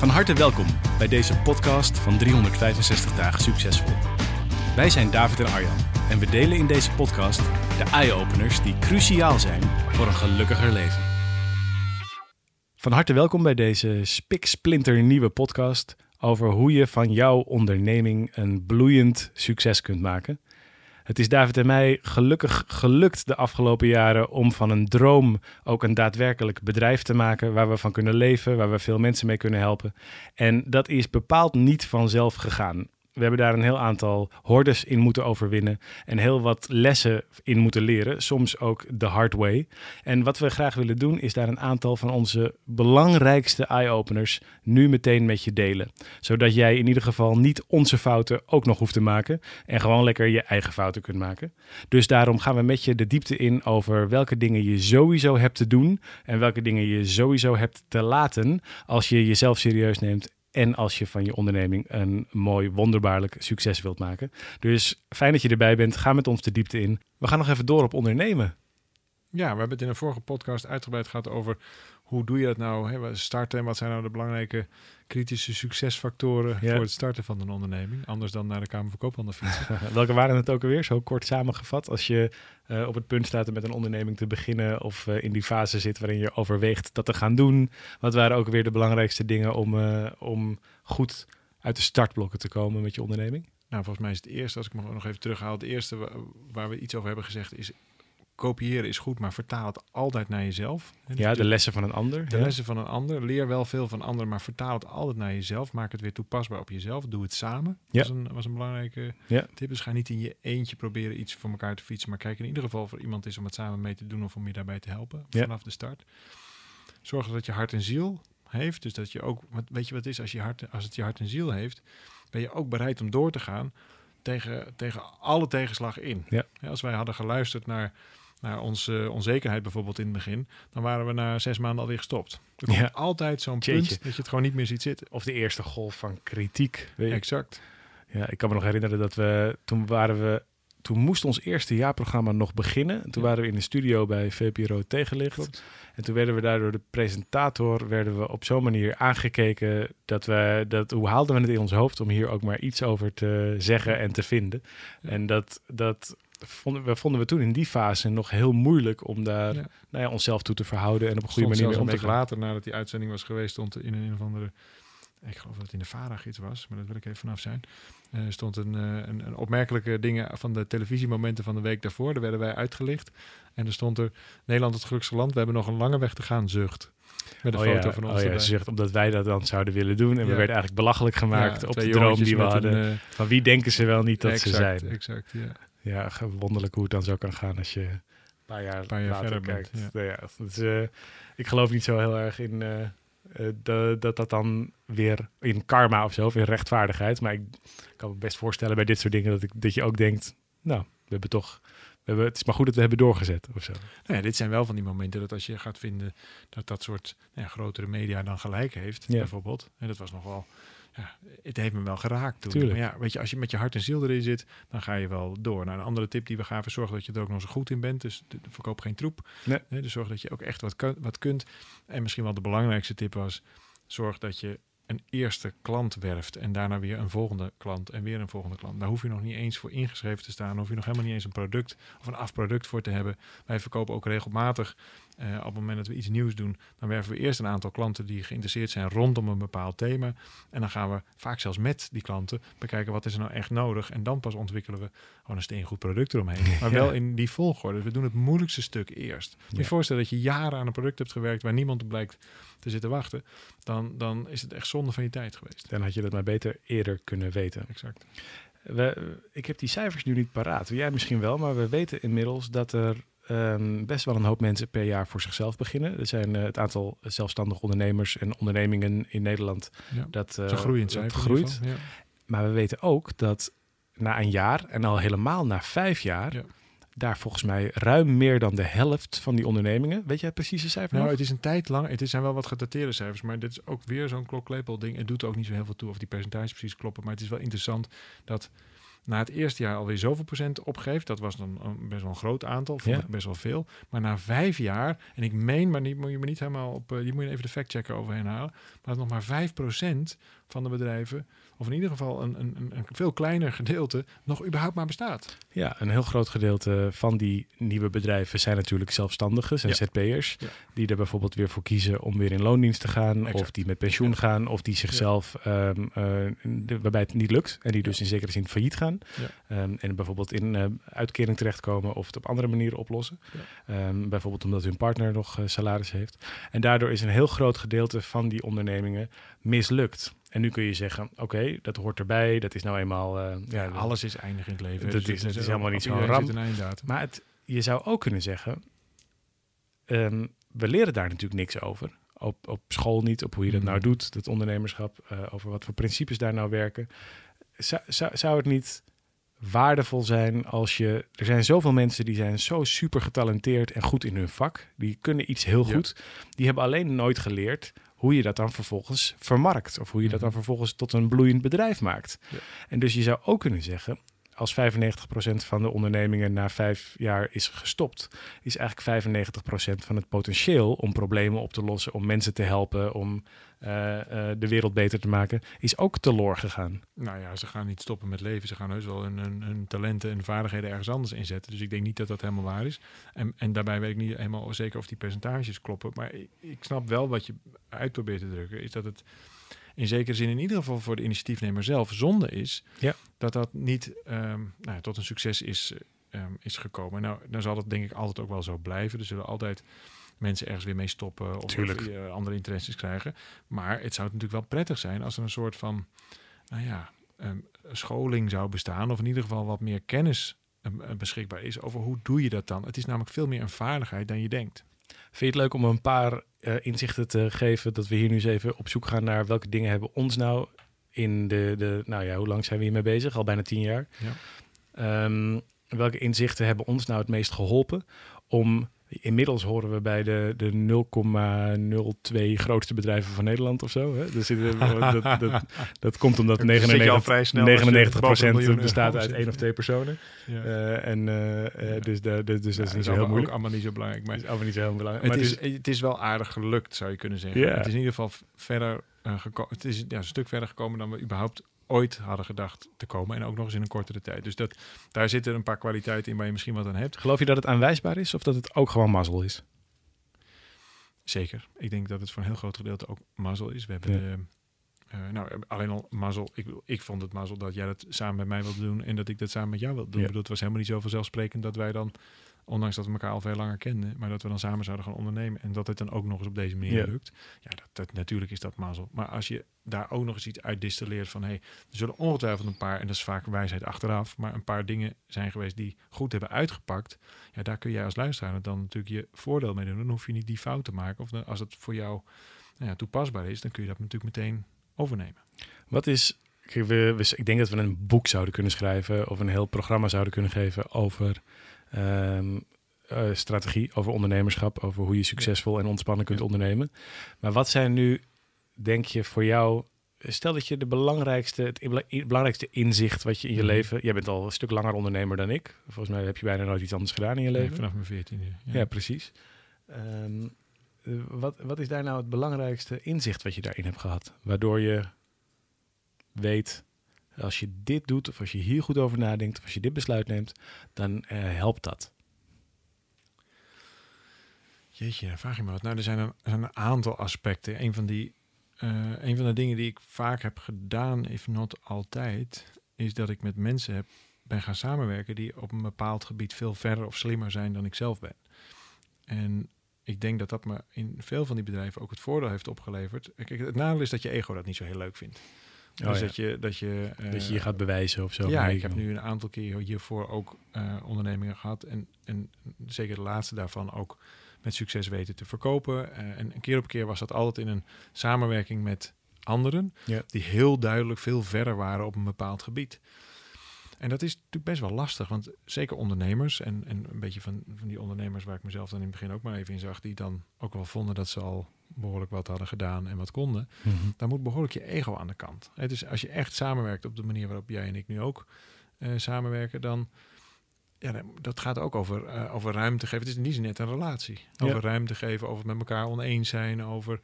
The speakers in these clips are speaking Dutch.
Van harte welkom bij deze podcast van 365 dagen succesvol. Wij zijn David en Arjan en we delen in deze podcast de eye-openers die cruciaal zijn voor een gelukkiger leven. Van harte welkom bij deze spiksplinter nieuwe podcast over hoe je van jouw onderneming een bloeiend succes kunt maken. Het is David en mij gelukkig gelukt de afgelopen jaren om van een droom ook een daadwerkelijk bedrijf te maken waar we van kunnen leven, waar we veel mensen mee kunnen helpen. En dat is bepaald niet vanzelf gegaan. We hebben daar een heel aantal hordes in moeten overwinnen en heel wat lessen in moeten leren, soms ook de hard way. En wat we graag willen doen is daar een aantal van onze belangrijkste eye-openers nu meteen met je delen. Zodat jij in ieder geval niet onze fouten ook nog hoeft te maken en gewoon lekker je eigen fouten kunt maken. Dus daarom gaan we met je de diepte in over welke dingen je sowieso hebt te doen en welke dingen je sowieso hebt te laten als je jezelf serieus neemt en als je van je onderneming een mooi, wonderbaarlijk succes wilt maken. Dus fijn dat je erbij bent. Ga met ons de diepte in. We gaan nog even door op ondernemen. Ja, we hebben het in een vorige podcast uitgebreid gehad over hoe doe je dat nou? Hè? Starten en wat zijn nou de belangrijke kritische succesfactoren Ja. voor het starten van een onderneming? Anders dan naar de Kamer van Koophandel fietsen. Welke waren het ook alweer? Zo kort samengevat. Als je eh, op het punt staat om met een onderneming te beginnen of eh, in die fase zit waarin je overweegt dat te gaan doen. Wat waren ook weer de belangrijkste dingen om, eh, om goed uit de startblokken te komen met je onderneming? nou, volgens mij is het eerste, als ik me nog even terughaal, het eerste wa- waar we iets over hebben gezegd is kopiëren is goed, maar vertaal het altijd naar jezelf. Dus Ja, de lessen van een ander. de ja. lessen van een ander. Leer wel veel van anderen, maar vertaal het altijd naar jezelf. Maak het weer toepasbaar op jezelf. Doe het samen. Ja. Dat was een, was een belangrijke Ja. tip. Dus ga niet in je eentje proberen iets voor elkaar te fietsen. Maar kijk in ieder geval of er iemand is om het samen mee te doen of om je daarbij te helpen Ja. vanaf de start. Zorg dat je hart en ziel heeft. Dus dat je ook, weet je wat het is, als, je hart, als het je hart en ziel heeft, ben je ook bereid om door te gaan tegen, tegen alle tegenslag in. Ja. als wij hadden geluisterd naar, naar onze onzekerheid bijvoorbeeld in het begin, dan waren we na zes maanden alweer gestopt. Er komt Ja. altijd zo'n punt dat je het gewoon niet meer ziet zitten. Of de eerste golf van kritiek. Weet je. Exact. Ja, ik kan me nog herinneren dat we toen waren we. Toen moest ons eerste jaarprogramma nog beginnen. En toen Ja. waren we in de studio bij VPRO Tegenlicht. Klopt. En toen werden we daardoor de presentator werden we op zo'n manier aangekeken dat we dat hoe haalden we het in ons hoofd om hier ook maar iets over te zeggen en te vinden. Ja. En dat dat vonden we vonden we toen in die fase nog heel moeilijk om daar Ja. nou ja, onszelf toe te verhouden en op een goede Stond manier om te gaan. later, nadat die uitzending was geweest, stond er in een, of andere... Ik geloof dat het in de Varag iets was, maar dat wil ik even vanaf zijn. eh, stond een, eh, een, een opmerkelijke dingen van de televisiemomenten van de week daarvoor. Daar werden wij uitgelicht. En er stond er, Nederland het gelukkigste land, we hebben nog een lange weg te gaan, zucht. Met een Oh foto ja, van ons oh ja, ze zegt omdat wij dat dan zouden willen doen. En we werden eigenlijk belachelijk gemaakt op de droom die we hadden. een, eh, Van wie denken ze wel niet dat exact, ze zijn? Exact, ja. Ja, wonderlijk hoe het dan zo kan gaan als je een paar jaar, paar jaar later verder kijkt. bent, Nou ja, is, eh, ik geloof niet zo heel erg in eh, eh, de- dat dat dan weer in karma of zo, of in rechtvaardigheid. Maar ik kan me best voorstellen bij dit soort dingen dat, ik, dat je ook denkt, nou, we hebben toch, we hebben, het is maar goed dat we hebben doorgezet of zo. Nou ja, dit zijn wel van die momenten dat als je gaat vinden dat dat soort nou ja, grotere media dan gelijk heeft, Ja. bijvoorbeeld. En dat was nog wel, ja, het heeft me wel geraakt toen. Tuurlijk. Maar ja, weet je, als je met je hart en ziel erin zit, dan ga je wel door. Nou, een andere tip die we gaven, zorg dat je er ook nog eens goed in bent. Dus verkoop geen troep. Nee. Dus zorg dat je ook echt wat, kun- wat kunt. En misschien wel de belangrijkste tip was, zorg dat je een eerste klant werft en daarna weer een volgende klant en weer een volgende klant. Daar hoef je nog niet eens voor ingeschreven te staan. Hoef je nog helemaal niet eens een product of een afproduct voor te hebben. Wij verkopen ook regelmatig, eh, op het moment dat we iets nieuws doen, dan werven we eerst een aantal klanten die geïnteresseerd zijn rondom een bepaald thema. En dan gaan we vaak zelfs met die klanten bekijken wat is er nou echt nodig. En dan pas ontwikkelen we gewoon een steengoed product eromheen. Maar wel in die volgorde. Dus we doen het moeilijkste stuk eerst. Moet je Ja. je voorstellen dat je jaren aan een product hebt gewerkt waar niemand op blijkt te zitten wachten. Dan, dan is het echt zonde van je tijd geweest. Dan had je dat maar beter eerder kunnen weten. Exact. We, ik heb die cijfers nu niet paraat. Jij misschien wel, maar we weten inmiddels dat er ehm, best wel een hoop mensen per jaar voor zichzelf beginnen. Er zijn eh, het aantal zelfstandige ondernemers en ondernemingen in Nederland Ja. dat, groeiend zijn. groeit. Ja. Maar we weten ook dat na een jaar en al helemaal na vijf jaar, Ja. daar volgens mij ruim meer dan de helft van die ondernemingen. Weet jij het precieze cijfer? Nou, nog? het is een tijd lang. Het zijn wel wat gedateerde cijfers, maar dit is ook weer zo'n kloklepel ding. Het doet ook niet zo heel veel toe of die percentages precies kloppen. Maar het is wel interessant dat na het eerste jaar alweer zoveel procent opgeeft. Dat was dan een- best wel een groot aantal, vond Ja. ik best wel veel. Maar na vijf jaar, en ik meen, maar die moet je me niet helemaal op, eh, die moet je even de factchecker overheen halen. Maar dat nog maar 5% van de bedrijven, of in ieder geval een, een, een- veel kleiner gedeelte, nog überhaupt maar bestaat. Ja, een heel groot gedeelte van die nieuwe bedrijven zijn natuurlijk zelfstandigen, zijn Ja. ZP'ers, Ja. die er bijvoorbeeld weer voor kiezen om weer in loondienst te gaan, Exact. of die met pensioen gaan, of die zichzelf, ehm, eh, de- waarbij het niet lukt en die dus in zekere zin failliet gaan. Ehm, en bijvoorbeeld in eh, uitkering terechtkomen of het op andere manieren oplossen. Ehm, bijvoorbeeld omdat hun partner nog eh, salaris heeft. En daardoor is een heel groot gedeelte van die ondernemingen mislukt. En nu kun je zeggen, oké, dat hoort erbij, dat is nou eenmaal... eh, Ja, ja, alles is eindig in het leven. Dat Dus is- dat het is helemaal niet zo'n ramp. Maar het, je zou ook kunnen zeggen, ehm, we leren daar natuurlijk niks over. Op, op school niet, op hoe je dat nou Mhm. doet, dat ondernemerschap, eh, over wat voor principes daar nou werken. Zou, zou, zou het niet waardevol zijn als je... Er zijn zoveel mensen die zijn zo super getalenteerd en goed in hun vak. Die kunnen iets heel Ja. goed. Die hebben alleen nooit geleerd hoe je dat dan vervolgens vermarkt. Of hoe je dat dan Mhm. vervolgens tot een bloeiend bedrijf maakt. Ja. En dus je zou ook kunnen zeggen, als 95% van de ondernemingen na vijf jaar is gestopt, is eigenlijk 95% van het potentieel om problemen op te lossen, om mensen te helpen, om eh, eh, de wereld beter te maken, is ook teloor gegaan. Nou ja, ze gaan niet stoppen met leven. Ze gaan heus wel hun, hun, talenten en vaardigheden ergens anders inzetten. Dus ik denk niet dat dat helemaal waar is. En, en daarbij weet ik niet helemaal zeker of die percentages kloppen. Maar ik, ik snap wel wat je uit probeert te drukken. Is dat het in zekere zin in ieder geval voor de initiatiefnemer zelf zonde is. Ja. Dat dat niet ehm, nou, tot een succes is, ehm, is gekomen. Nou, dan zal dat denk ik altijd ook wel zo blijven. Er zullen altijd mensen ergens weer mee stoppen of, of andere interesses krijgen. Maar het zou natuurlijk wel prettig zijn als er een soort van, nou ja, ehm, scholing zou bestaan. Of in ieder geval wat meer kennis beschikbaar is over hoe doe je dat dan. Het is namelijk veel meer een vaardigheid dan je denkt. Vind je het leuk om een paar eh, inzichten te geven dat we hier nu eens even op zoek gaan naar welke dingen hebben ons nou in de, de nou ja, hoe lang zijn we hiermee bezig? Al bijna tien jaar. Ja. Ehm, welke inzichten hebben ons nou het meest geholpen om Inmiddels horen we bij de, de 0,02 grootste bedrijven van Nederland of zo. Hè? Dus dit- dat, dat, dat komt omdat Dan zit je al 99, vrij snel als je 99 boven een miljoen bestaat uit één of twee personen. Ja. Eh, en, eh, eh, dus, de, de- dus dat is niet zo heel moeilijk. ook allemaal niet zo belangrijk. Maar Het is allemaal niet zo heel belangrijk. het, Maar is, het is wel aardig gelukt, zou je kunnen zeggen. Het is in ieder geval verder uh, gekomen. Het is ja, een stuk verder gekomen dan we überhaupt ooit hadden gedacht te komen. En ook nog eens in een kortere tijd. Dus dat, daar zitten een paar kwaliteiten in waar je misschien wat aan hebt. Geloof je dat het aanwijsbaar is of dat het ook gewoon mazzel is? Zeker. Ik denk dat het voor een heel groot gedeelte ook mazzel is. We hebben Ja. de, eh, nou, alleen al mazzel. Ik, ik vond het mazzel dat jij dat samen met mij wilde doen en dat ik dat samen met jou wilde doen. Ja. Ik bedoel, het was helemaal niet zo vanzelfsprekend dat wij dan, ondanks dat we elkaar al veel langer kenden, maar dat we dan samen zouden gaan ondernemen en dat het dan ook nog eens op deze manier Ja. lukt. Ja, dat, dat, natuurlijk is dat mazzel. Maar als je daar ook nog eens iets uit distilleert van, hey, er zullen ongetwijfeld een paar, en dat is vaak wijsheid achteraf, maar een paar dingen zijn geweest die goed hebben uitgepakt. Ja, daar kun jij als luisteraar dan natuurlijk je voordeel mee doen. Dan hoef je niet die fout te maken. Of dan, als het voor jou nou ja, toepasbaar is, dan kun je dat natuurlijk meteen overnemen. Wat is. kijk, we, we- ik denk dat we een boek zouden kunnen schrijven of een heel programma zouden kunnen geven over ehm, eh, strategie, over ondernemerschap, over hoe je succesvol en ontspannen kunt Ja. ondernemen. Maar wat zijn nu, denk je, voor jou. Stel dat je de belangrijkste, het belangrijkste inzicht wat je in je Mhm. leven. Jij bent al een stuk langer ondernemer dan ik. Volgens mij heb je bijna nooit iets anders gedaan in je leven. vanaf mijn veertiende. Ja, Ja. precies. Ehm, eh, wat, wat is daar nou het belangrijkste inzicht wat je daarin hebt gehad? Waardoor je weet, als je dit doet, of als je hier goed over nadenkt, of als je dit besluit neemt, dan eh, helpt dat. Jeetje, vraag je me wat. Nou, er zijn een, een aantal aspecten. Een van, die, een van de dingen die ik vaak heb gedaan, if not altijd, is dat ik met mensen heb, ben gaan samenwerken die op een bepaald gebied veel verder of slimmer zijn dan ik zelf ben. En ik denk dat dat me in veel van die bedrijven ook het voordeel heeft opgeleverd. Kijk, het nadeel is dat je ego dat niet zo heel leuk vindt. Dus Oh, ja. dat je... Dat je, dat je eh, je gaat bewijzen of zo. ja, ik heb nu een aantal keer hiervoor ook eh, ondernemingen gehad. En, en zeker de laatste daarvan ook met succes weten te verkopen. Eh, en een keer op keer was dat altijd in een samenwerking met anderen. Ja. Die heel duidelijk veel verder waren op een bepaald gebied. En dat is natuurlijk best wel lastig. Want zeker ondernemers en, en een beetje van, van die ondernemers waar ik mezelf dan in het begin ook maar even in zag. Die dan ook wel vonden dat ze al behoorlijk wat hadden gedaan en wat konden Mhm. dan moet behoorlijk je ego aan de kant. Hè, dus als je echt samenwerkt op de manier waarop jij en ik nu ook eh, samenwerken, dan ja, dat gaat ook over, eh, over ruimte geven. Het is zin net een relatie. Ja. Over ruimte geven, over het met elkaar oneens zijn, over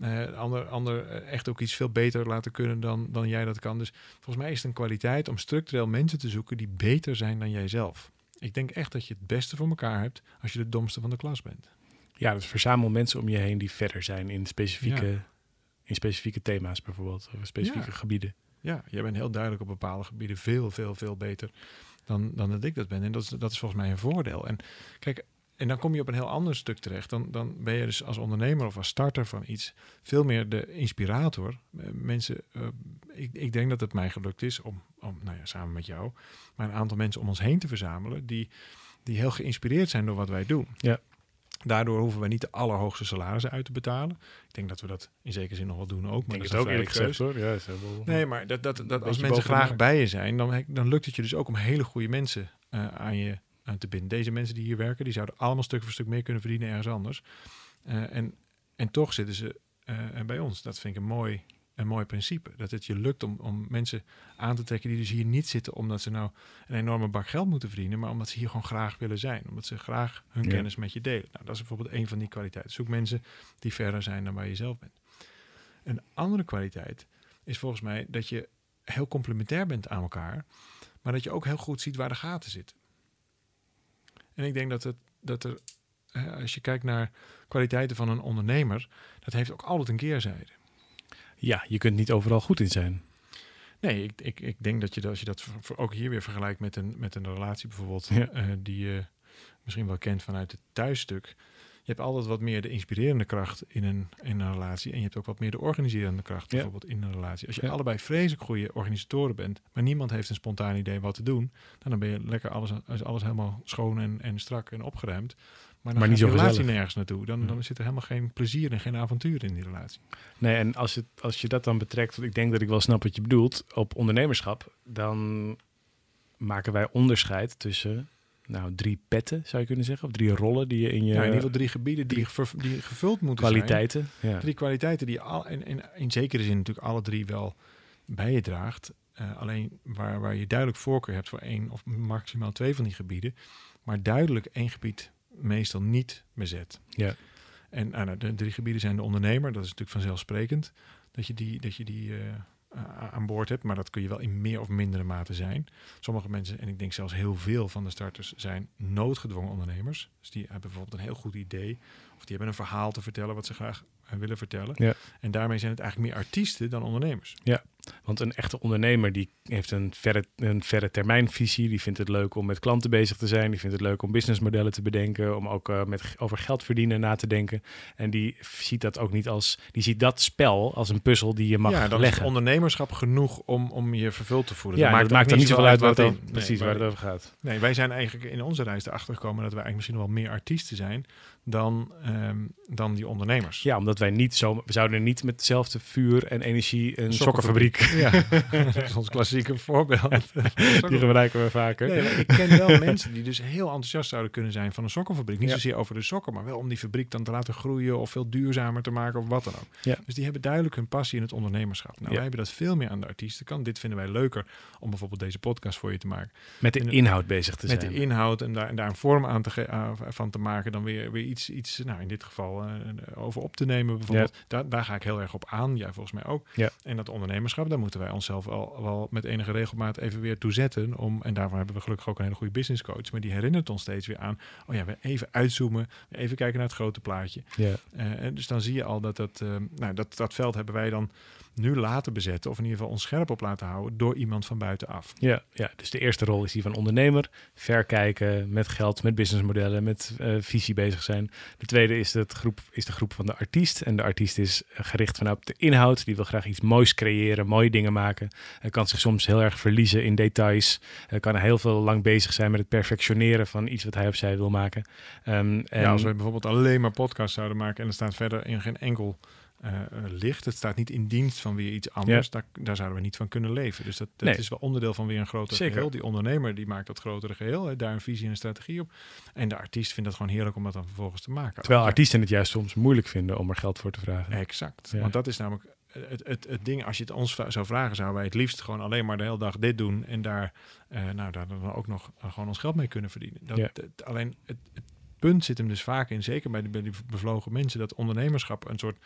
eh ander, ander echt ook iets veel beter laten kunnen dan, dan jij dat kan. Dus volgens mij is het een kwaliteit om structureel mensen te zoeken die beter zijn dan jijzelf. Ik denk echt dat je het beste voor elkaar hebt als je de domste van de klas bent. Ja, dus verzamel mensen om je heen die verder zijn in specifieke, in specifieke thema's bijvoorbeeld. Of specifieke Ja. gebieden. Ja, jij bent heel duidelijk op bepaalde gebieden veel, veel, veel beter dan, dan dat ik dat ben. En dat is, dat is volgens mij een voordeel. En kijk, en dan kom je op een heel ander stuk terecht. Dan, dan ben je dus als ondernemer of als starter van iets veel meer de inspirator. Eh, Mensen, eh, ik, ik denk dat het mij gelukt is om, om, nou ja, samen met jou, maar een aantal mensen om ons heen te verzamelen die, die heel geïnspireerd zijn door wat wij doen. Ja. Daardoor hoeven we niet de allerhoogste salarissen uit te betalen. Ik denk dat we dat in zekere zin nog wel doen ook. Ik Maar denk dat het ook is een eerlijk gezegd hoor. Ja. Nee, maar dat, dat, dat als mensen graag bij je zijn, dan, dan lukt het je dus ook om hele goede mensen eh, aan je aan te binden. Deze mensen die hier werken, die zouden allemaal stuk voor stuk meer kunnen verdienen ergens anders. Eh, en, en toch zitten ze eh, bij ons. Dat vind ik een mooi, een mooi principe. Dat het je lukt om, om mensen aan te trekken die dus hier niet zitten omdat ze nou een enorme bak geld moeten verdienen, maar omdat ze hier gewoon graag willen zijn. Omdat ze graag hun Ja. kennis met je delen. Nou, dat is bijvoorbeeld een van die kwaliteiten. Zoek mensen die verder zijn dan waar je zelf bent. Een andere kwaliteit is volgens mij dat je heel complementair bent aan elkaar, maar dat je ook heel goed ziet waar de gaten zitten. En ik denk dat, het, dat er, als je kijkt naar kwaliteiten van een ondernemer, dat heeft ook altijd een keerzijde. Ja, je kunt niet overal goed in zijn. Nee, ik, ik, ik denk dat je, dat- als je dat ook hier weer vergelijkt met een, met een relatie bijvoorbeeld, Ja. eh, die je misschien wel kent vanuit het thuisstuk. Je hebt altijd wat meer de inspirerende kracht in een, in een relatie. En je hebt ook wat meer de organiserende kracht Ja. bijvoorbeeld in een relatie. Als je Ja. allebei vreselijk goede organisatoren bent, maar niemand heeft een spontaan idee wat te doen, dan ben je lekker alles, alles helemaal schoon en, en strak en opgeruimd. Maar dan Maar gaat niet zo relatie gezellig. nergens naartoe. Dan, Ja. dan zit er helemaal geen plezier en geen avontuur in die relatie. Nee, en als, het, als je dat dan betrekt, want ik denk dat ik wel snap wat je bedoelt, op ondernemerschap, dan maken wij onderscheid tussen nou, drie petten, zou je kunnen zeggen, of drie rollen die je in je Ja, in ieder geval drie gebieden die, die gevuld moeten zijn. kwaliteiten. Ja. Drie kwaliteiten die je al, in, in, in zekere zin natuurlijk alle drie wel bij je draagt. Eh, alleen waar, waar je duidelijk voorkeur hebt voor één of maximaal twee van die gebieden. Maar duidelijk één gebied meestal niet bezet. Ja. En nou, nou, de drie gebieden zijn de ondernemer. Dat is natuurlijk vanzelfsprekend dat je die, dat je die eh, aan boord hebt. Maar dat kun je wel in meer of mindere mate zijn. Sommige mensen, en ik denk zelfs heel veel van de starters, zijn noodgedwongen ondernemers. Dus die hebben bijvoorbeeld een heel goed idee. Of die hebben een verhaal te vertellen wat ze graag eh, willen vertellen. Ja. En daarmee zijn het eigenlijk meer artiesten dan ondernemers. Want een echte ondernemer die heeft een verre, een verre termijnvisie. Die vindt het leuk om met klanten bezig te zijn. Die vindt het leuk om businessmodellen te bedenken. Om ook eh, met, over geld verdienen na te denken. En die ziet dat ook niet als. Die ziet dat spel als een puzzel die je mag ja, dan leggen. ondernemerschap genoeg om, om je vervuld te voelen. ja, Dat dat maakt ook er niet zoveel uit waar wat over, in. precies waar maar- het over gaat. Nee, wij zijn eigenlijk in onze reis erachter gekomen dat wij eigenlijk misschien wel meer artiesten zijn dan, ehm, dan die ondernemers. Ja, omdat wij niet zo. We zouden niet met hetzelfde vuur en energie een sokkenfabriek. Ja, dat is ons klassieke voorbeeld. Die gebruiken we vaker. Nee, ik ken wel mensen die dus heel enthousiast zouden kunnen zijn van een sokkenfabriek. Niet Ja. zozeer over de sokken, maar wel om die fabriek dan te laten groeien of veel duurzamer te maken of wat dan ook. Ja. Dus die hebben duidelijk hun passie in het ondernemerschap. Nou, Ja. wij hebben dat veel meer aan de artiestenkant. Dit vinden wij leuker om bijvoorbeeld deze podcast voor je te maken. Met de In de- inhoud bezig te met zijn. de inhoud en daar, en daar een vorm aan te ge- van te maken, dan weer, weer iets, iets, nou in dit geval eh, over op te nemen bijvoorbeeld. Daar, daar ga ik heel erg op aan. Jij volgens mij ook. Ja. En dat ondernemerschap, daar moeten wij onszelf wel, wel met enige regelmaat even weer toe zetten. Om, en daarvoor hebben we gelukkig ook een hele goede business coach. Maar die herinnert ons steeds weer aan. Oh ja, we even uitzoomen. Even kijken naar het grote plaatje. Ja. Eh, en dus dan zie je al dat dat, eh, nou, dat dat veld hebben wij dan nu laten bezetten. Of in ieder geval ons scherp op laten houden door iemand van buitenaf. Ja, ja, dus de eerste rol is die van ondernemer. Ver kijken, met geld, met businessmodellen, met eh, visie bezig zijn. De tweede is, het groep, is de groep van de artiest. En de artiest is gericht vanuit de inhoud. Die wil graag iets moois creëren, mooie dingen maken. Hij kan zich soms heel erg verliezen in details. Hij kan heel veel lang bezig zijn met het perfectioneren van iets wat hij of zij wil maken. Ehm, en Ja, als we bijvoorbeeld alleen maar podcasts zouden maken en er staat verder in geen enkel eh, licht. Het staat niet in dienst van weer iets anders. Daar, daar zouden we niet van kunnen leven. Dus dat, dat Nee. is wel onderdeel van weer een groter Zeker. geheel. Die ondernemer die maakt dat grotere geheel. Daar een visie en een strategie op. En de artiest vindt dat gewoon heerlijk om dat dan vervolgens te maken. terwijl Ja, artiesten het juist soms moeilijk vinden om er geld voor te vragen. Exact. Ja. Want dat is namelijk het, het, het ding. Als je het ons zou vragen, zouden wij het liefst gewoon alleen maar de hele dag dit doen. En daar, eh, nou, daar dan ook nog gewoon ons geld mee kunnen verdienen. Dat, Ja. het- alleen het, punt zit hem dus vaak in, zeker bij, de, bij die bevlogen mensen, dat ondernemerschap een soort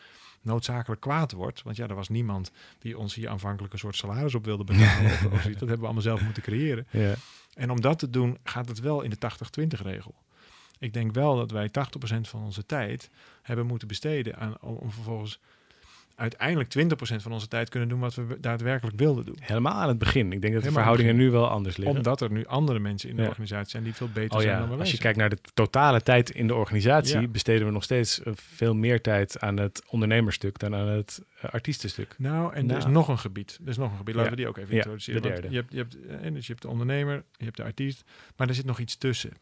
noodzakelijk kwaad wordt. Want ja, er was niemand die ons hier aanvankelijk een soort salaris op wilde betalen. of, of zoiets. Dat hebben we allemaal zelf moeten creëren. Ja. En om dat te doen, gaat het wel in de 80-20 regel. Ik denk wel dat wij 80% van onze tijd hebben moeten besteden aan, om vervolgens uiteindelijk 20% van onze tijd kunnen doen wat we daadwerkelijk wilden doen. Helemaal aan het begin. Ik denk dat de Helemaal verhoudingen nu wel anders liggen. Omdat er nu andere mensen in de Ja. organisatie zijn die veel beter Oh zijn ja, dan we als je zijn. kijkt naar de totale tijd in de organisatie, Ja. besteden we nog steeds eh, veel meer tijd aan het ondernemerstuk dan aan het eh, artiestenstuk. Nou, en er is Nou. nog een gebied. Er is nog een gebied. Laten we die ook even introduceren. de derde. Je hebt, je, hebt, eh, dus je hebt de ondernemer, je hebt de artiest, maar er zit nog iets tussen.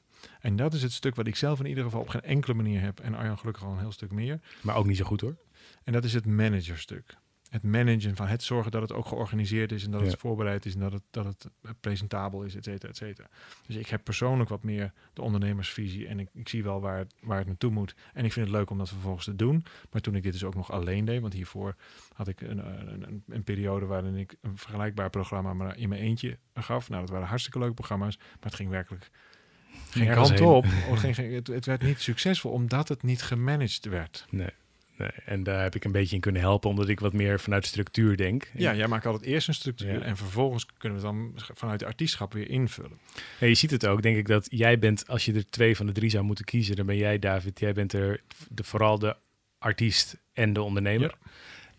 En dat is het stuk wat ik zelf in ieder geval op geen enkele manier heb. En Arjan gelukkig al een heel stuk meer. Maar ook niet zo goed hoor. En dat is het managerstuk. Het managen van het zorgen dat het ook georganiseerd is en dat Ja. het voorbereid is en dat het, dat het eh, presentabel is, et cetera, et cetera. Dus ik heb persoonlijk wat meer de ondernemersvisie en ik, ik zie wel waar het, waar het naartoe moet. En ik vind het leuk om dat vervolgens te doen. Maar toen ik dit dus ook nog alleen deed, want hiervoor had ik een, een, een, een periode waarin ik een vergelijkbaar programma maar in mijn eentje gaf. Nou, dat waren hartstikke leuke programma's, maar het ging werkelijk geen kant op. Oh, het, ging, het, het werd niet succesvol omdat het niet gemanaged werd. Nee. Nee. En daar heb ik een beetje in kunnen helpen, omdat ik wat meer vanuit structuur denk. Ja, jij maakt altijd eerst een structuur Ja. en vervolgens kunnen we het dan vanuit de artiestschap weer invullen. En je ziet het ook, denk ik, dat jij bent, als je er twee van de drie zou moeten kiezen, dan ben jij, David, jij bent er de, vooral de artiest en de ondernemer.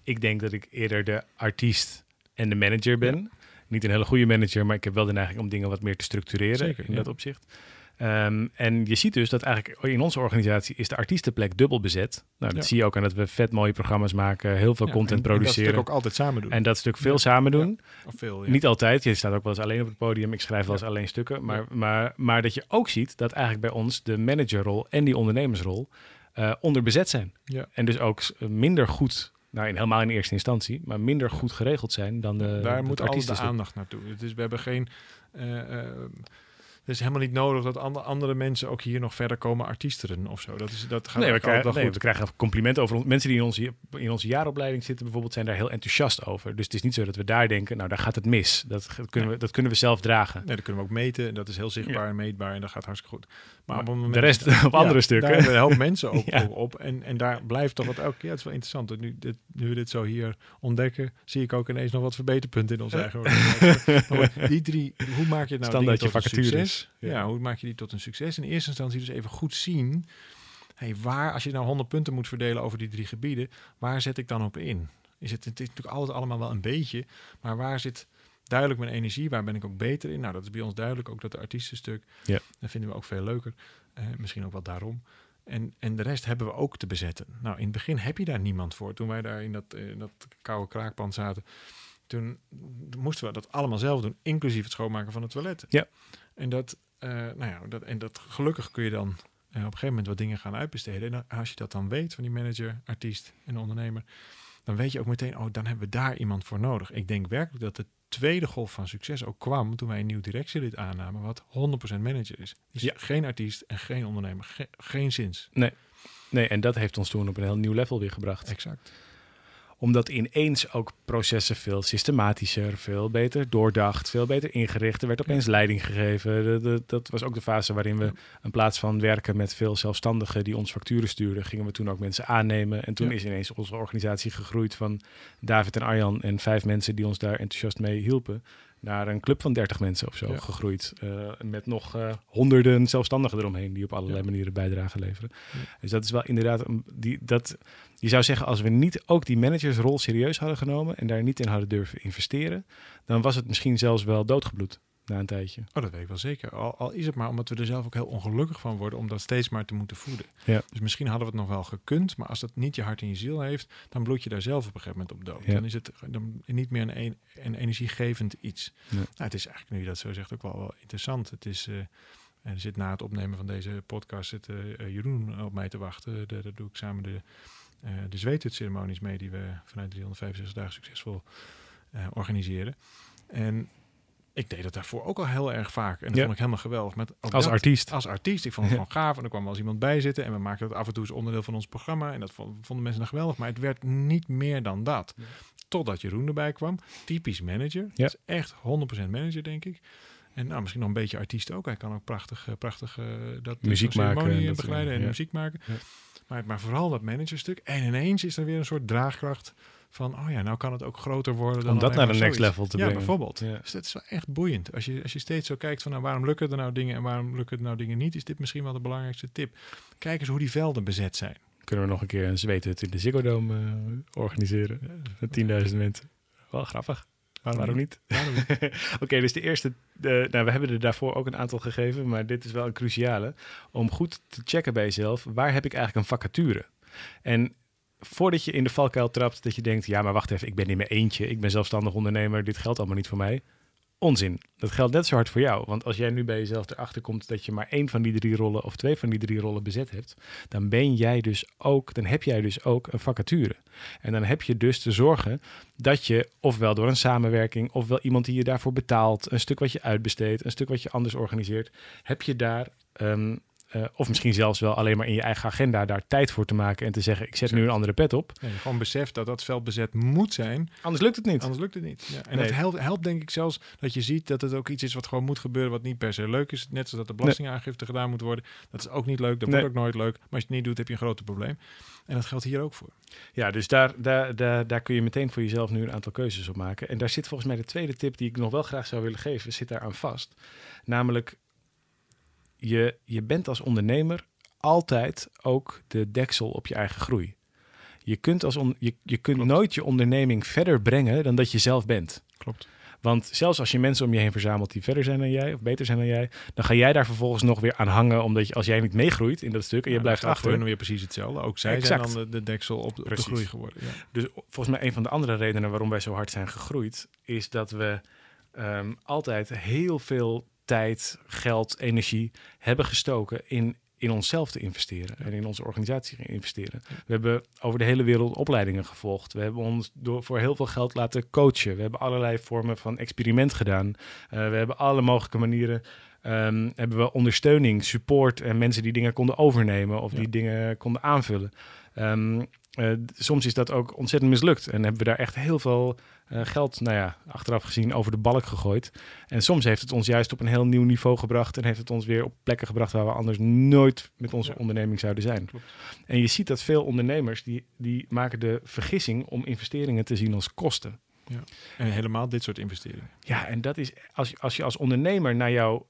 Ik denk dat ik eerder de artiest en de manager ben. Niet een hele goede manager, maar ik heb wel de neiging om dingen wat meer te structureren Zeker, in dat opzicht. Ehm, en je ziet dus dat eigenlijk in onze organisatie is de artiestenplek dubbel bezet. Nou, dat Ja. zie je ook aan dat we vet mooie programma's maken, heel veel Ja, content en- en dat produceren. stuk ook altijd samen doen. En dat stuk veel Ja. samen doen. of veel, ja. Niet altijd. Je staat ook wel eens alleen op het podium. Ik schrijf wel eens alleen stukken. Maar, maar, maar dat je ook ziet dat eigenlijk bij ons de managerrol en die ondernemersrol eh onderbezet zijn. Ja. En dus ook minder goed, nou in, helemaal in eerste instantie, maar minder goed geregeld zijn dan de Daar moet de aandacht naartoe. Is, we hebben geen... eh, eh, is helemaal niet nodig dat ande- andere mensen ook hier nog verder komen artiesteren of zo. Dat, is, dat gaat Nee, we krijgen, nee, wel we krijgen complimenten over ons. Mensen die in onze, in onze jaaropleiding zitten bijvoorbeeld zijn daar heel enthousiast over. Dus het is niet zo dat we daar denken, nou daar gaat het mis. Dat, kunnen, we, dat kunnen we zelf dragen. Nee, dat kunnen we ook meten. En dat is heel zichtbaar Ja. en meetbaar en dat gaat hartstikke goed. Maar, Maar op moment de rest op andere Ja, stukken. Daar helpen mensen ook Ja. op. En, en daar blijft toch wat elke keer. Het is wel interessant. dat Nu, dit, nu we dit zo hier ontdekken, zie ik ook ineens nog wat verbeterpunten in onze eigen goed, die drie, hoe maak je het nou Standaard dingen je tot een vacatures. Succes? Ja. Ja. hoe maak je die tot een succes? In eerste instantie dus even goed zien. Hey, waar, als je nou 100 punten moet verdelen over die drie gebieden, waar zet ik dan op in? Is het, het is natuurlijk altijd allemaal wel een beetje, maar waar zit duidelijk mijn energie? Waar ben ik ook beter in? Nou, dat is bij ons duidelijk. Ook dat de artiestenstuk, Ja. dat vinden we ook veel leuker. Eh, misschien ook wel daarom. En, en de rest hebben we ook te bezetten. Nou, in het begin heb je daar niemand voor. Toen wij daar in dat, eh, in dat koude kraakpand zaten, toen moesten we dat allemaal zelf doen, inclusief het schoonmaken van het toilet. Ja. En dat, eh, nou ja, dat, en dat gelukkig kun je dan eh, op een gegeven moment wat dingen gaan uitbesteden. En dan- als je dat dan weet van die manager, artiest en ondernemer, dan weet je ook meteen, oh, dan hebben we daar iemand voor nodig. Ik denk werkelijk dat de tweede golf van succes ook kwam toen wij een nieuw directielid aannamen, wat 100% manager is. Dus Ja. geen artiest en geen ondernemer, ge- geen zins. Nee, en dat heeft ons toen op een heel nieuw level weer gebracht. Exact. Omdat ineens ook processen veel systematischer, veel beter doordacht, veel beter ingericht. Er werd opeens leiding gegeven. De- de- dat was ook de fase waarin we in plaats van werken met veel zelfstandigen die ons facturen stuurden, gingen we toen ook mensen aannemen. En toen Ja. is ineens onze organisatie gegroeid van David en Arjan en vijf mensen die ons daar enthousiast mee hielpen. Naar een club van 30 mensen of zo Ja. gegroeid. eh, met nog eh, honderden zelfstandigen eromheen die op allerlei Ja. manieren bijdrage leveren. Ja. Dus dat is wel inderdaad, die, dat, je zou zeggen, als we niet ook die managersrol serieus hadden genomen en daar niet in hadden durven investeren, dan was het misschien zelfs wel doodgebloed. Na een tijdje. Oh, dat weet ik wel zeker. Al, al is het maar omdat we er zelf ook heel ongelukkig van worden om dat steeds maar te moeten voeden. Ja. Dus misschien hadden we het nog wel gekund, maar als dat niet je hart en je ziel heeft, dan bloed je daar zelf op een gegeven moment op dood. Ja. Dan is het dan niet meer een, een, een energiegevend iets. Ja. Nou, het is eigenlijk, nu je dat zo zegt, ook wel, wel interessant. Het is, eh, en er zit na het opnemen van deze podcast zit eh, eh, Jeroen op mij te wachten. Daar, daar doe ik samen de, eh de zweethutceremonies mee die we vanuit 365 dagen succesvol eh, organiseren. En ik deed dat daarvoor ook al heel erg vaak. En dat Ja. vond ik helemaal geweldig. Met Als dat- artiest. Als artiest. Ik vond het gewoon gaaf. En er kwam wel eens iemand bij zitten. En we maakten dat af en toe als onderdeel van ons programma. En dat vond- vonden mensen dan geweldig. Maar het werd niet meer dan dat. Totdat Jeroen erbij kwam. Typisch manager. Ja. Is echt 100% manager, denk ik. En nou, misschien nog een beetje artiest ook. Hij kan ook prachtig, eh, prachtig eh, dat Muziek zo'n maken en dat begeleiden en muziek maken. Maar, maar vooral dat managerstuk. En ineens is er weer een soort draagkracht van, oh ja, nou kan het ook groter worden. Dan Om dat naar de next level te ja, brengen. bijvoorbeeld. Ja. Dus dat is wel echt boeiend. Als je, als je steeds zo kijkt van, nou, waarom lukken er nou dingen en waarom lukken er nou dingen niet, is dit misschien wel de belangrijkste tip. Kijk eens hoe die velden bezet zijn. Kunnen we nog een keer een zweethut in de Ziggo Dome eh, organiseren? Met 10.000 mensen. Wel grappig. Waarom, niet? Waarom niet? Oké, dus de eerste. de- nou, we hebben er daarvoor ook een aantal gegeven, maar dit is wel een cruciale. Om goed te checken bij jezelf, waar heb ik eigenlijk een vacature? En voordat je in de valkuil trapt, dat je denkt: ja, maar wacht even, ik ben in mijn eentje, ik ben zelfstandig ondernemer, dit geldt allemaal niet voor mij. Onzin. Dat geldt net zo hard voor jou. Want als jij nu bij jezelf erachter komt dat je maar één van die drie rollen of twee van die drie rollen bezet hebt, dan ben jij dus ook, dan heb jij dus ook een vacature. En dan heb je dus te zorgen dat je ofwel door een samenwerking, ofwel iemand die je daarvoor betaalt, een stuk wat je uitbesteedt, een stuk wat je anders organiseert, heb je daar, ehm, eh, of misschien zelfs wel alleen maar in je eigen agenda, daar tijd voor te maken en te zeggen: ik zet nu een andere pet op. Ja, gewoon beseft dat dat veld bezet moet zijn, Anders lukt het niet. anders lukt het niet. Ja. En Nee. dat helpt, helpt denk ik zelfs dat je ziet dat het ook iets is wat gewoon moet gebeuren, wat niet per se leuk is. Net zoals dat de belastingaangifte gedaan moet worden. Dat is ook niet leuk, dat Nee. wordt ook nooit leuk. Maar als je het niet doet, heb je een groot probleem. En dat geldt hier ook voor. Ja, dus daar, daar, daar, daar kun je meteen voor jezelf nu een aantal keuzes op maken. En daar zit volgens mij de tweede tip die ik nog wel graag zou willen geven, zit daar aan vast. Namelijk, je, je bent als ondernemer altijd ook de deksel op je eigen groei. Je kunt, als on, je, je kunt Klopt. nooit je onderneming verder brengen dan dat je zelf bent. Klopt. Want zelfs als je mensen om je heen verzamelt die verder zijn dan jij, of beter zijn dan jij, dan ga jij daar vervolgens nog weer aan hangen, omdat je, als jij niet meegroeit in dat stuk en je Ja, blijft dan achter, hun weer precies hetzelfde. Ook zij Exact. zijn dan de, de deksel op, de- op de Precies. groei geworden. Ja. Dus volgens mij een van de andere redenen waarom wij zo hard zijn gegroeid, is dat we ehm, altijd heel veel tijd, geld, energie hebben gestoken in, in onszelf te investeren en in onze organisatie te investeren. We hebben over de hele wereld opleidingen gevolgd. We hebben ons door, voor heel veel geld laten coachen. We hebben allerlei vormen van experiment gedaan. Eh, we hebben alle mogelijke manieren. ehm, hebben we ondersteuning, support en mensen die dingen konden overnemen of Ja. die dingen konden aanvullen. Ehm, eh, soms is dat ook ontzettend mislukt. En hebben we daar echt heel veel eh, geld, nou ja, achteraf gezien, over de balk gegooid. En soms heeft het ons juist op een heel nieuw niveau gebracht. En heeft het ons weer op plekken gebracht waar we anders nooit met onze Ja. onderneming zouden zijn. Klopt. En je ziet dat veel ondernemers, die, die maken de vergissing om investeringen te zien als kosten. En helemaal dit soort investeringen. Ja, en dat is als, als je als ondernemer naar jouw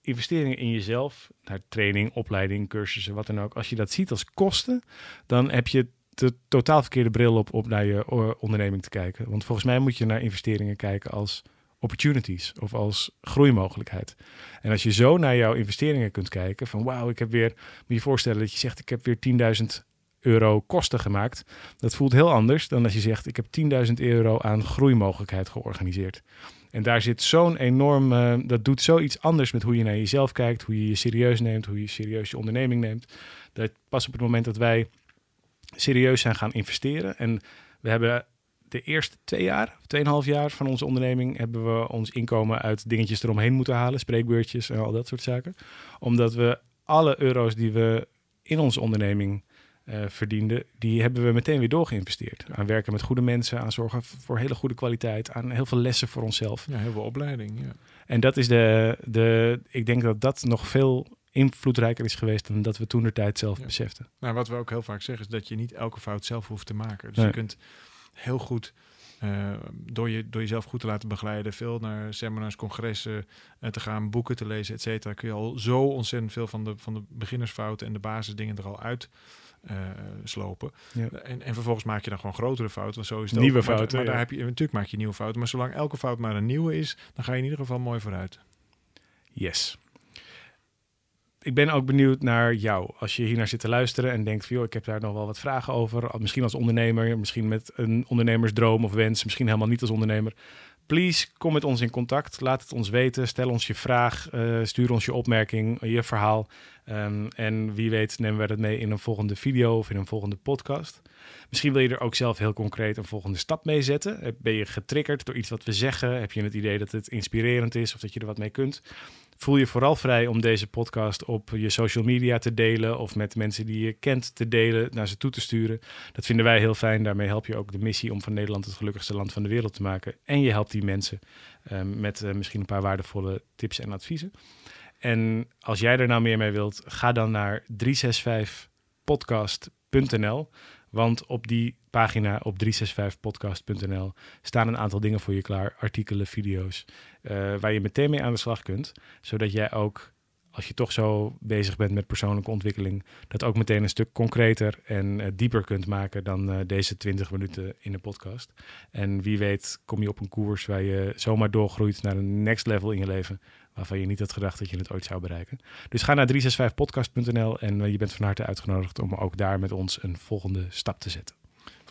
investeringen in jezelf, naar training, opleiding, cursussen, wat dan ook, als je dat ziet als kosten, dan heb je de totaal verkeerde bril op om naar je o- onderneming te kijken. Want volgens mij moet je naar investeringen kijken als opportunities of als groeimogelijkheid. En als je zo naar jouw investeringen kunt kijken, van wauw, ik heb weer, moet je je voorstellen dat je zegt, ik heb weer 10.000 euro kosten gemaakt. Dat voelt heel anders dan als je zegt, ik heb 10.000 euro aan groeimogelijkheid georganiseerd. En daar zit zo'n enorm, eh, dat doet zoiets anders met hoe je naar jezelf kijkt, hoe je je serieus neemt, hoe je serieus je onderneming neemt. Dat pas op het moment dat wij serieus zijn gaan investeren. En we hebben de eerste twee jaar, of tweeënhalf jaar van onze onderneming, hebben we ons inkomen uit dingetjes eromheen moeten halen, spreekbeurtjes en al dat soort zaken. Omdat we alle euro's die we in onze onderneming eh, verdienden, die hebben we meteen weer doorgeïnvesteerd. Aan werken met goede mensen, aan zorgen voor hele goede kwaliteit, aan heel veel lessen voor onszelf. Ja, heel veel opleiding. Ja. En dat is de, de, ik denk dat dat nog veel invloedrijker is geweest dan dat we toen de tijd zelf Ja. beseften. Nou, wat we ook heel vaak zeggen is dat je niet elke fout zelf hoeft te maken. Dus Nee. je kunt heel goed eh, door, je, door jezelf goed te laten begeleiden, veel naar seminars, congressen eh, te gaan, boeken te lezen, et cetera, kun je al zo ontzettend veel van de, van de beginnersfouten en de basisdingen er al uit eh, slopen. Ja. En, en vervolgens maak je dan gewoon grotere fouten. Want zo is het Nieuwe ook. Maar- fouten, Maar, ja. daar heb je, natuurlijk maak je nieuwe fouten. Maar zolang elke fout maar een nieuwe is, dan ga je in ieder geval mooi vooruit. Yes. Ik ben ook benieuwd naar jou. Als je hier naar zit te luisteren en denkt van... joh, ik heb daar nog wel wat vragen over. Misschien als ondernemer, misschien met een ondernemersdroom of wens. Misschien helemaal niet als ondernemer. Please, kom met ons in contact. Laat het ons weten. Stel ons je vraag. eh, stuur ons je opmerking, je verhaal. Ehm, en wie weet nemen we dat mee in een volgende video of in een volgende podcast. Misschien wil je er ook zelf heel concreet een volgende stap mee zetten. Eh, Ben je getriggerd door iets wat we zeggen? Heb je het idee dat het inspirerend is of dat je er wat mee kunt? Voel je vooral vrij om deze podcast op je social media te delen of met mensen die je kent te delen, naar ze toe te sturen. Dat vinden wij heel fijn. Daarmee help je ook de missie om van Nederland het gelukkigste land van de wereld te maken. En je helpt die mensen ehm, met eh, misschien een paar waardevolle tips en adviezen. En als jij er nou meer mee wilt, ga dan naar 365podcast.nl. Want op die pagina op 365podcast.nl staan een aantal dingen voor je klaar. Artikelen, video's, eh, waar je meteen mee aan de slag kunt. Zodat jij ook, als je toch zo bezig bent met persoonlijke ontwikkeling, dat ook meteen een stuk concreter en eh, dieper kunt maken dan eh, deze 20 minuten in de podcast. En wie weet kom je op een koers waar je zomaar doorgroeit naar een next level in je leven, waarvan je niet had gedacht dat je het ooit zou bereiken. Dus ga naar 365podcast.nl en eh, je bent van harte uitgenodigd om ook daar met ons een volgende stap te zetten.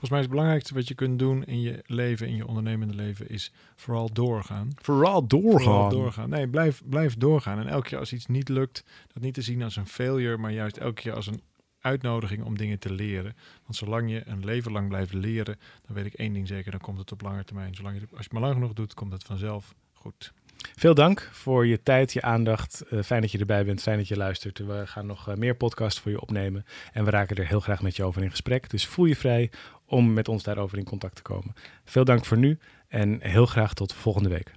Volgens mij is het belangrijkste wat je kunt doen in je leven, in je ondernemende leven, is vooral doorgaan. Vooral Vooral doorgaan. Nee, blijf, blijf doorgaan. En elke keer als iets niet lukt, dat niet te zien als een failure, maar juist elke keer als een uitnodiging om dingen te leren. Want zolang je een leven lang blijft leren, dan weet ik één ding zeker, dan komt het op lange termijn. Zolang je, als je het maar lang genoeg doet, komt het vanzelf goed. Veel dank voor je tijd, je aandacht. Eh, fijn dat je erbij bent, fijn dat je luistert. We gaan nog eh, meer podcasts voor je opnemen. En we raken er heel graag met je over in gesprek. Dus voel je vrij om met ons daarover in contact te komen. Veel dank voor nu en heel graag tot volgende week.